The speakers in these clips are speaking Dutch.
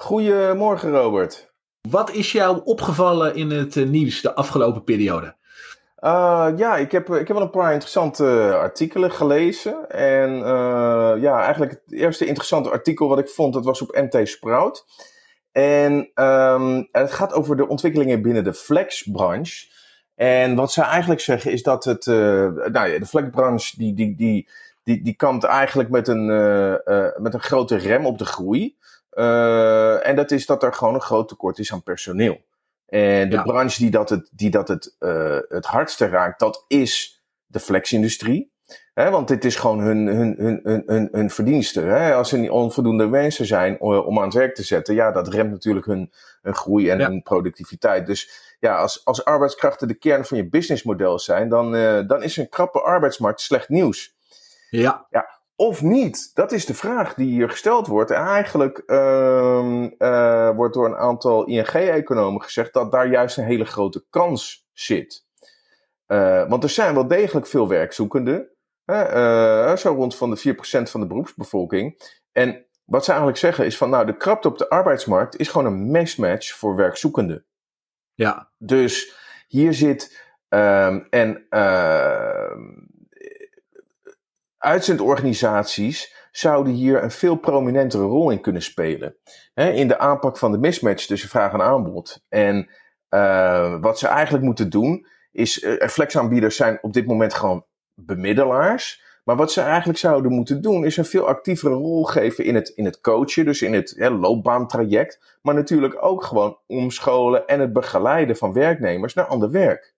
Goedemorgen Robert. Wat is jou opgevallen in het uh, nieuws de afgelopen periode? Uh, ja, ik heb, ik heb wel een paar interessante artikelen gelezen. En uh, ja, eigenlijk het eerste interessante artikel wat ik vond, dat was op MT Sprout. En um, het gaat over de ontwikkelingen binnen de flexbranche. En wat ze eigenlijk zeggen is dat het, nou ja, de flexbranche die, die, die, die, die kampt eigenlijk met een, met een grote rem op de groei. Uh, en dat is dat er gewoon een groot tekort is aan personeel. En de ja. branche die dat het, die dat het, uh, het hardste raakt, dat is de flexindustrie. He, want dit is gewoon hun, hun, hun, hun, hun, hun verdienste. Als er niet onvoldoende mensen zijn om aan het werk te zetten, ja, dat remt natuurlijk hun, hun groei en ja. hun productiviteit. Dus ja, als, als arbeidskrachten de kern van je businessmodel zijn, dan, uh, dan is een krappe arbeidsmarkt slecht nieuws. Ja. ja. Of niet? Dat is de vraag die hier gesteld wordt. En eigenlijk uh, uh, wordt door een aantal ING-economen gezegd dat daar juist een hele grote kans zit. Uh, want er zijn wel degelijk veel werkzoekenden. Uh, zo rond van de 4% van de beroepsbevolking. En wat ze eigenlijk zeggen is van nou, de krapte op de arbeidsmarkt is gewoon een mismatch voor werkzoekenden. Ja. Dus hier zit. Um, en uitzendorganisaties zouden hier een veel prominentere rol in kunnen spelen. Hè, in de aanpak van de mismatch tussen vraag en aanbod. En uh, wat ze eigenlijk moeten doen, is. Uh, flexaanbieders zijn op dit moment gewoon bemiddelaars. Maar wat ze eigenlijk zouden moeten doen, is een veel actievere rol geven in het, in het coachen, dus in het hè, loopbaantraject. Maar natuurlijk ook gewoon omscholen en het begeleiden van werknemers naar ander werk.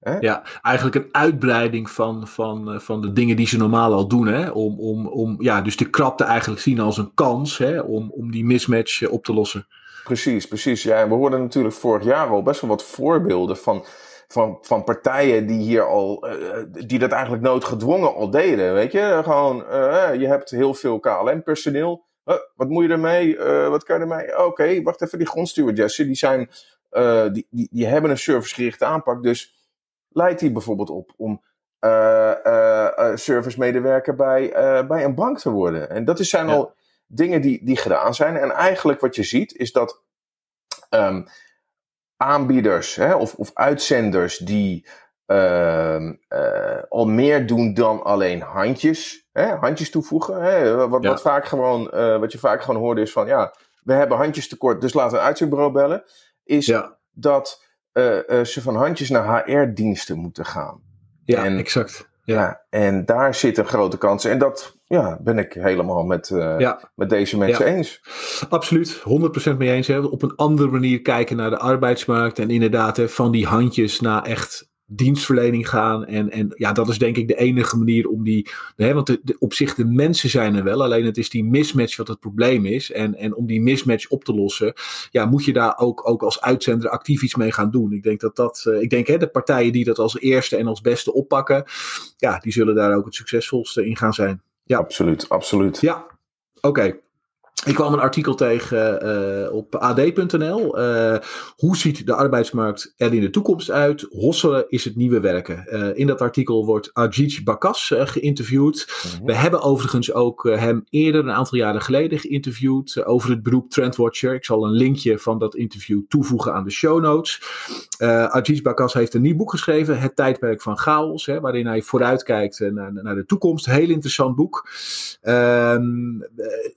Hè? Ja, eigenlijk een uitbreiding van, van, van de dingen die ze normaal al doen. Hè? Om, om, om ja, dus de krapte eigenlijk zien als een kans hè? Om, om die mismatch op te lossen. Precies, precies. Ja, en we hoorden natuurlijk vorig jaar al best wel wat voorbeelden van, van, van partijen die hier al, uh, die dat eigenlijk noodgedwongen al deden. Weet je, gewoon, uh, je hebt heel veel KLM-personeel. Uh, wat moet je ermee? wat kan je ermee? Oké, okay, wacht even, die grondstewardessen, die zijn, die, die, die hebben een servicegerichte aanpak, dus leidt die bijvoorbeeld op om uh, uh, servicemedewerker bij, bij een bank te worden. En dat is, zijn ja. al dingen die, die gedaan zijn. En eigenlijk wat je ziet is dat um, aanbieders hè, of, of uitzenders die uh, al meer doen dan alleen handjes, hè, handjes toevoegen. Hè, wat, ja. wat, vaak gewoon, wat je vaak gewoon hoorde is van ja, we hebben handjes tekort, dus laten we een uitzendbureau bellen. Is ja. dat ze van handjes naar HR-diensten moeten gaan. Ja, en, exact. Ja. ja. en daar zit een grote kans. En dat ja, ben ik helemaal met, uh, ja. met deze mensen ja. eens. Absoluut, 100% mee eens. Hè. Op een andere manier kijken naar de arbeidsmarkt. En inderdaad, hè, van die handjes naar echt dienstverlening gaan. En, en ja, dat is denk ik de enige manier om die. Hè, want de, de, op zich, de mensen zijn er wel. Alleen het is die mismatch wat het probleem is. En, en om die mismatch op te lossen, ja, moet je daar ook, ook als uitzender actief iets mee gaan doen. Ik denk dat dat. Uh, ik denk hè, de partijen die dat als eerste en als beste oppakken, ja, die zullen daar ook het succesvolste in gaan zijn. Ja, absoluut, absoluut. Ja, oké. Okay. Ik kwam een artikel tegen uh, op ad.nl. Uh, hoe ziet de arbeidsmarkt er in de toekomst uit? Hosselen is het nieuwe werken. Uh, in dat artikel wordt Ajit Bakas geïnterviewd. Mm-hmm. We hebben overigens ook hem eerder een aantal jaren geleden geïnterviewd over het beroep Trendwatcher. Ik zal een linkje van dat interview toevoegen aan de show notes. Ajit Bakas heeft een nieuw boek geschreven, Het tijdperk van chaos, hè, waarin hij vooruitkijkt naar, naar de toekomst. Heel interessant boek.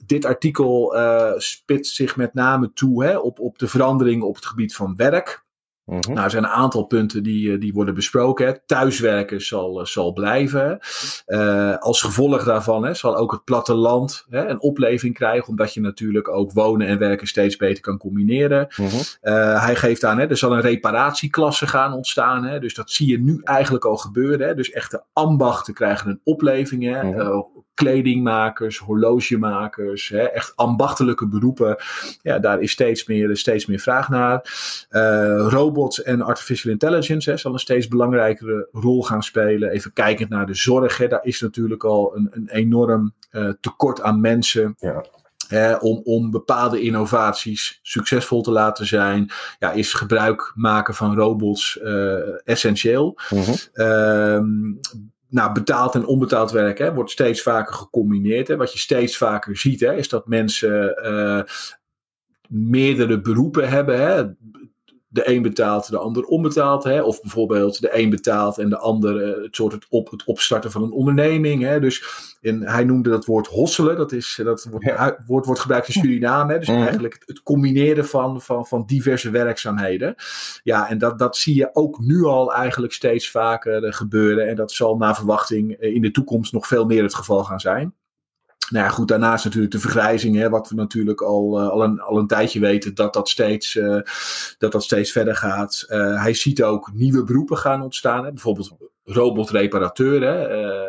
dit artikel uh, spitst zich met name toe hè, op, op de veranderingen op het gebied van werk. Mm-hmm. Nou, er zijn een aantal punten die, die worden besproken. Hè. Thuiswerken zal, zal blijven. Uh, als gevolg daarvan hè, zal ook het platteland hè, een opleving krijgen, omdat je natuurlijk ook wonen en werken steeds beter kan combineren. Uh, hij geeft aan, hè, er zal een reparatieklasse gaan ontstaan. Hè, dus dat zie je nu eigenlijk al gebeuren. Hè. Dus echte ambachten krijgen een opleving. Hè. Uh, kledingmakers, horlogemakers, hè, echt ambachtelijke beroepen. Ja, daar is steeds meer, steeds meer vraag naar. Uh, robots en artificial intelligence hè, zal een steeds belangrijkere rol gaan spelen. Even kijkend naar de zorg, hè, daar is natuurlijk al een, een enorm uh, tekort aan mensen. Ja om, om bepaalde innovaties succesvol te laten zijn, ja, is gebruik maken van robots uh, essentieel. Mm nou, betaald en onbetaald werk hè, wordt steeds vaker gecombineerd. Hè. Wat je steeds vaker ziet, hè, is dat mensen uh, meerdere beroepen hebben. Hè de een betaalt, de ander onbetaald. Hè? Of bijvoorbeeld de een betaalt en de ander uh, het, soort het, op, het opstarten van een onderneming. Hè? Dus in, hij noemde dat woord hosselen. Dat, is, dat wordt, ja. woord wordt gebruikt in Suriname. Hè? Dus mm. eigenlijk het, het, combineren van, van, van diverse werkzaamheden. Ja, en dat, dat zie je ook nu al eigenlijk steeds vaker uh, gebeuren. En dat zal naar verwachting uh, in de toekomst nog veel meer het geval gaan zijn. Nou ja, goed, daarnaast natuurlijk de vergrijzing, hè, wat we natuurlijk al, uh, al, een, al een tijdje weten, dat dat steeds, uh, dat dat steeds verder gaat. Uh, hij ziet ook nieuwe beroepen gaan ontstaan, hè, bijvoorbeeld robotreparateur.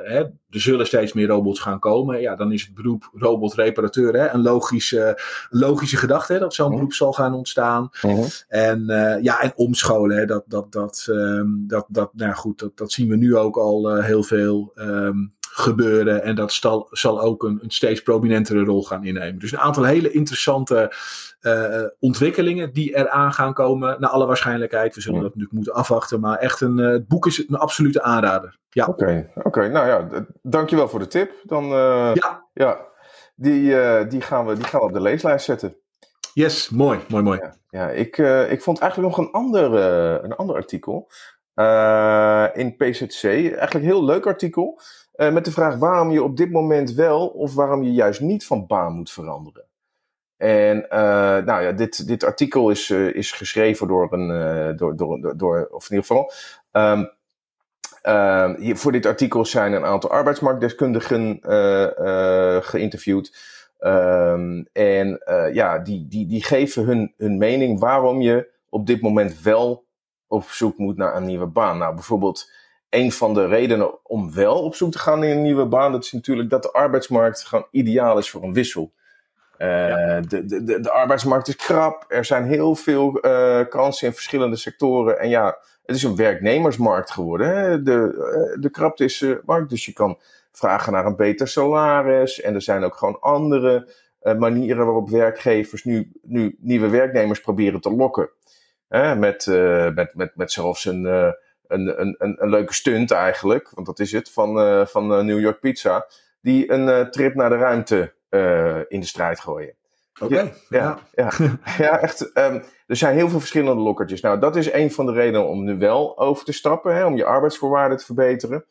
Hè, er zullen steeds meer robots gaan komen. Ja, dan is het beroep robotreparateur hè, een logische, logische gedachte, hè, dat zo'n mhm. beroep zal gaan ontstaan. -hmm. En ja, en omscholen, hè, dat, dat, dat, um, dat, dat, nou goed, dat, dat zien we nu ook al heel veel. Um, gebeuren. En dat zal, zal ook een, een, steeds prominentere rol gaan innemen. Dus een aantal hele interessante uh, ontwikkelingen die eraan gaan komen. Naar alle waarschijnlijkheid. We zullen dat natuurlijk moeten afwachten. Maar echt een, uh, het boek is een absolute aanrader. Ja. Oké, okay, oké. nou ja, dankjewel voor de tip. Dan, ja. ja. Die, die, gaan we, die gaan we op de leeslijst zetten. Yes, mooi, mooi, mooi. Ja, ja ik, ik vond eigenlijk nog een ander, een ander artikel. In PZC. Eigenlijk heel leuk artikel. Uh, met de vraag waarom je op dit moment wel of waarom je juist niet van baan moet veranderen. En uh, nou ja, dit, dit artikel is, uh, is geschreven door een, door, door, door, of in ieder geval, um, hier, voor dit artikel zijn een aantal arbeidsmarktdeskundigen geïnterviewd. Um, en ja, die, die, die geven hun, hun mening waarom je op dit moment wel op zoek moet naar een nieuwe baan. Nou, bijvoorbeeld een van de redenen om wel op zoek te gaan in een nieuwe baan, dat is natuurlijk dat de arbeidsmarkt gewoon ideaal is voor een wissel. Uh, ja. de, de, de, arbeidsmarkt is krap, er zijn heel veel uh, kansen in verschillende sectoren. En ja, het is een werknemersmarkt geworden. Hè? De, uh, de krapte is markt, dus je kan vragen naar een beter salaris. En er zijn ook gewoon andere manieren waarop werkgevers nu, nu nieuwe werknemers proberen te lokken. Met, met, met, met zelfs een een, een, een, leuke stunt eigenlijk, want dat is het, van, uh, van New York Pizza, die een trip naar de ruimte in de strijd gooien. Oké. Okay, ja, ja, ja. ja, echt. Um, er zijn heel veel verschillende lokkertjes. Nou, dat is een van de redenen om nu wel over te stappen, hè, om je arbeidsvoorwaarden te verbeteren.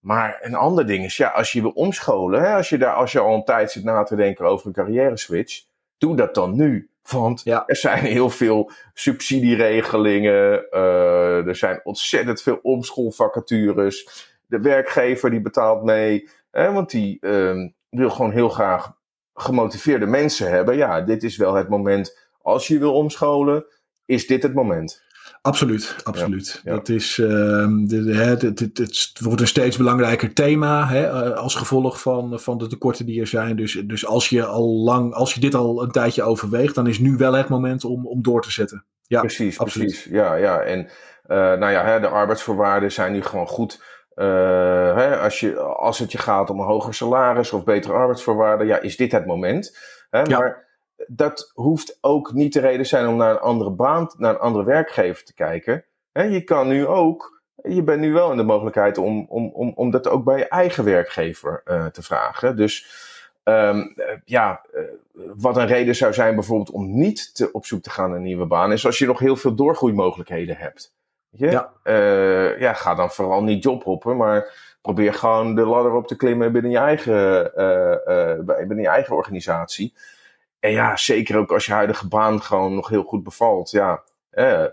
Maar een ander ding is, ja, als je wil omscholen, hè, als, je daar, als je al een tijd zit na te denken over een carrière switch, doe dat dan nu. Want ja. er zijn heel veel subsidieregelingen. Uh, er zijn ontzettend veel omschoolvacatures. De werkgever die betaalt mee. Hè, want die uh, wil gewoon heel graag gemotiveerde mensen hebben. Ja, dit is wel het moment. Als je wil omscholen, is dit het moment. Absoluut, absoluut. Ja, Dat is, uh, de, de, het, wordt een steeds belangrijker thema hè, eh, als gevolg van, van de tekorten die er zijn. Dus, dus als je al lang, als je dit al een tijdje overweegt, dan is nu wel het moment om, om door te zetten. Ja, precies, absoluut. precies. Ja, ja. En uh, nou ja, hè, de arbeidsvoorwaarden zijn nu gewoon goed. Uh, hè, als, je, als het je gaat om een hoger salaris of betere arbeidsvoorwaarden, ja, is dit het moment. Hè, ja. Maar dat hoeft ook niet de reden zijn om naar een andere baan, naar een andere werkgever te kijken. je kan nu ook, je bent nu wel in de mogelijkheid om, om, om, om dat ook bij je eigen werkgever uh, te vragen. Dus um, ja, uh, wat een reden zou zijn bijvoorbeeld om niet te, op zoek te gaan naar een nieuwe baan, is als je nog heel veel doorgroeimogelijkheden hebt. Je? Ja. Uh, ja, ga dan vooral niet jobhoppen, maar probeer gewoon de ladder op te klimmen binnen je eigen, binnen je eigen organisatie. En ja, zeker ook als je huidige baan gewoon nog heel goed bevalt. Ja, eh,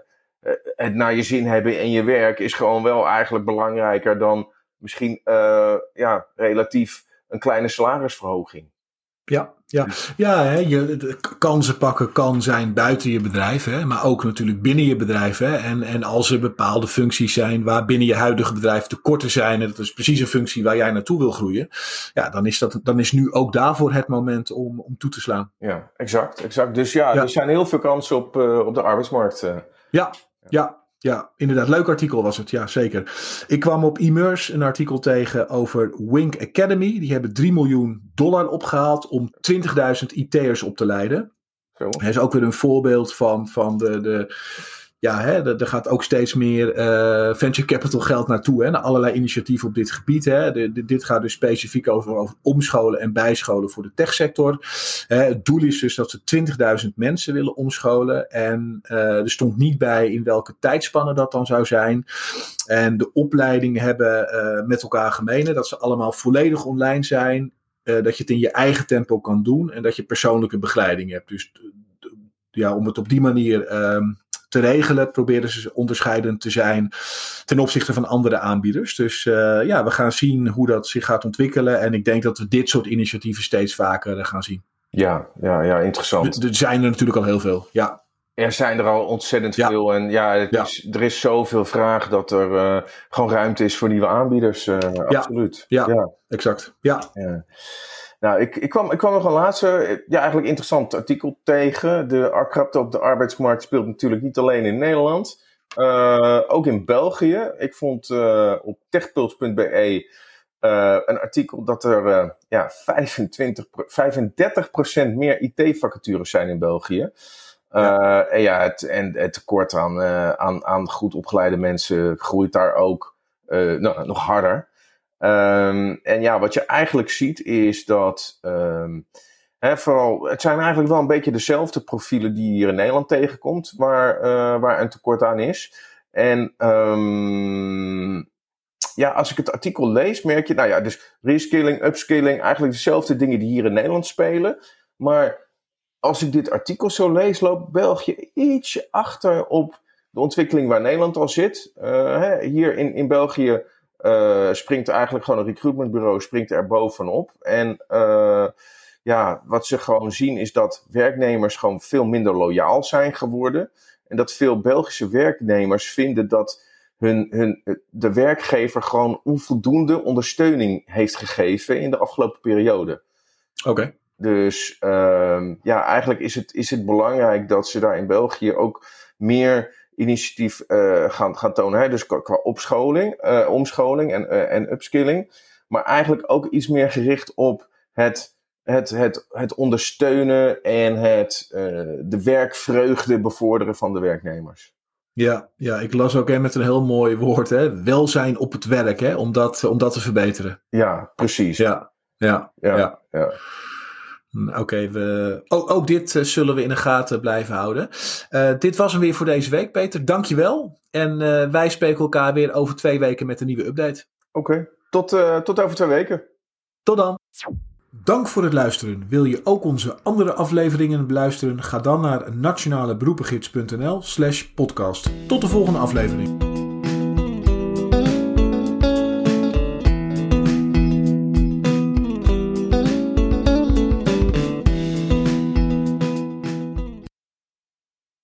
het naar je zin hebben in je werk is gewoon wel eigenlijk belangrijker dan misschien uh, ja, relatief een kleine salarisverhoging. Ja, ja. ja hè, je, kansen pakken kan zijn buiten je bedrijf, hè, maar ook natuurlijk binnen je bedrijf. Hè. En, en als er bepaalde functies zijn waar binnen je huidige bedrijf tekorten zijn, en dat is precies een functie waar jij naartoe wil groeien, ja, dan is, dat, dan is nu ook daarvoor het moment om, om toe te slaan. Ja, exact. exact. Dus ja, er zijn heel veel kansen op, uh, op de arbeidsmarkt. Uh. Ja, ja. Ja, inderdaad. Leuk artikel was het. Ja, zeker. Ik kwam op Immerse een artikel tegen over Wink Academy. Die hebben 3 miljoen dollar opgehaald om 20.000 IT'ers op te leiden. Zo. Dat is ook weer een voorbeeld van, van de, de ja, hè, er gaat ook steeds meer uh, venture capital geld naartoe. Hè, allerlei initiatieven op dit gebied. Hè. De, dit gaat dus specifiek over, over omscholen en bijscholen voor de techsector. Het doel is dus dat ze 20.000 mensen willen omscholen. En uh, er stond niet bij in welke tijdspannen dat dan zou zijn. En de opleidingen hebben uh, met elkaar gemeen dat ze allemaal volledig online zijn. dat je het in je eigen tempo kan doen. En dat je persoonlijke begeleiding hebt. Dus ja, om het op die manier um, te regelen, proberen ze onderscheidend te zijn ten opzichte van andere aanbieders. Dus uh, ja, we gaan zien hoe dat zich gaat ontwikkelen. En ik denk dat we dit soort initiatieven steeds vaker uh, gaan zien. Ja, ja, ja, interessant. Er zijn er natuurlijk al heel veel, ja. Er zijn er al ontzettend ja. veel. En ja, het ja. Is, er is zoveel vraag dat er uh, gewoon ruimte is voor nieuwe aanbieders. absoluut. Ja, ja, exact. Ja. Nou, ik, ik, kwam, ik kwam nog een laatste, ja, eigenlijk interessant artikel tegen. De krapte op de arbeidsmarkt speelt natuurlijk niet alleen in Nederland, uh, ook in België. Ik vond uh, op techpuls.be uh, een artikel dat er ja, 25, 35% meer IT-vacatures zijn in België. Ja. en ja, het, en het tekort aan, aan, aan goed opgeleide mensen groeit daar ook nou, nog harder. Um, en ja, wat je eigenlijk ziet is dat. Hè, vooral, het zijn eigenlijk wel een beetje dezelfde profielen die hier in Nederland tegenkomt, waar, uh, waar een tekort aan is. En um, ja, als ik het artikel lees, merk je, nou ja, dus reskilling, upskilling, eigenlijk dezelfde dingen die hier in Nederland spelen. Maar als ik dit artikel zo lees, loopt België ietsje achter op de ontwikkeling waar Nederland al zit. Hè, hier in, in België uh, springt eigenlijk gewoon een recruitmentbureau springt er bovenop. En uh, ja, wat ze gewoon zien is dat werknemers gewoon veel minder loyaal zijn geworden. En dat veel Belgische werknemers vinden dat hun, hun, de werkgever gewoon onvoldoende ondersteuning heeft gegeven in de afgelopen periode. Oké. Dus uh, ja, eigenlijk is het, is het belangrijk dat ze daar in België ook meer initiatief uh, gaan, gaan tonen. Hè? Dus qua, opscholing, uh, omscholing en, uh, en upskilling. Maar eigenlijk ook iets meer gericht op het, het, het, het ondersteunen en het, de werkvreugde bevorderen van de werknemers. Ja, ja, ik las ook hè, met een heel mooi woord, hè? welzijn op het werk, hè? Om, dat, om dat te verbeteren. Ja, precies. Ja, ja, ja. ja. ja. Hm, oké, we... ook, ook dit uh, zullen we in de gaten blijven houden. Uh, dit was hem weer voor deze week, Peter. Dankjewel. En uh, wij spreken elkaar weer over twee weken met een nieuwe update. Oké, tot, tot over twee weken. Tot dan. Dank voor het luisteren. Wil je ook onze andere afleveringen beluisteren? Ga dan naar nationaleberoepengids.nl slash podcast. Tot de volgende aflevering.